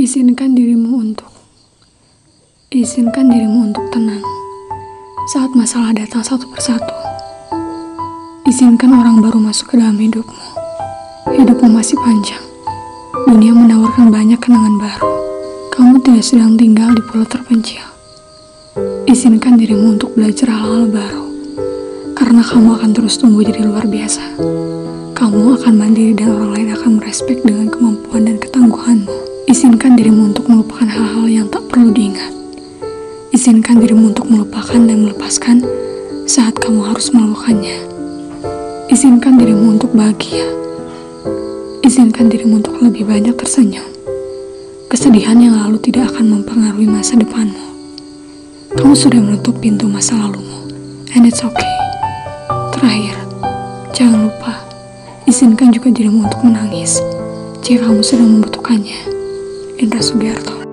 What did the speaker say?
Izinkan dirimu untuk Izinkan dirimu untuk tenang saat masalah datang satu persatu. Izinkan orang baru masuk ke dalam hidupmu. Hidupmu masih panjang. Dunia menawarkan banyak kenangan baru. Kamu tidak sedang tinggal di pulau terpencil. Izinkan dirimu untuk belajar hal-hal baru. Karena kamu akan terus tumbuh jadi luar biasa. Kamu akan mandiri dan orang lain akan merespek dengan. Izinkan dirimu untuk melupakan hal-hal yang tak perlu diingat. Izinkan dirimu untuk melupakan dan melepaskan saat kamu harus melakukannya. Izinkan dirimu untuk bahagia. Izinkan dirimu untuk lebih banyak tersenyum. Kesedihan yang lalu tidak akan mempengaruhi masa depanmu. Kamu sudah menutup pintu masa lalumu, and it's okay. Terakhir, jangan lupa, izinkan juga dirimu untuk menangis jika kamu sedang membutuhkannya. Rendra Sugiarto.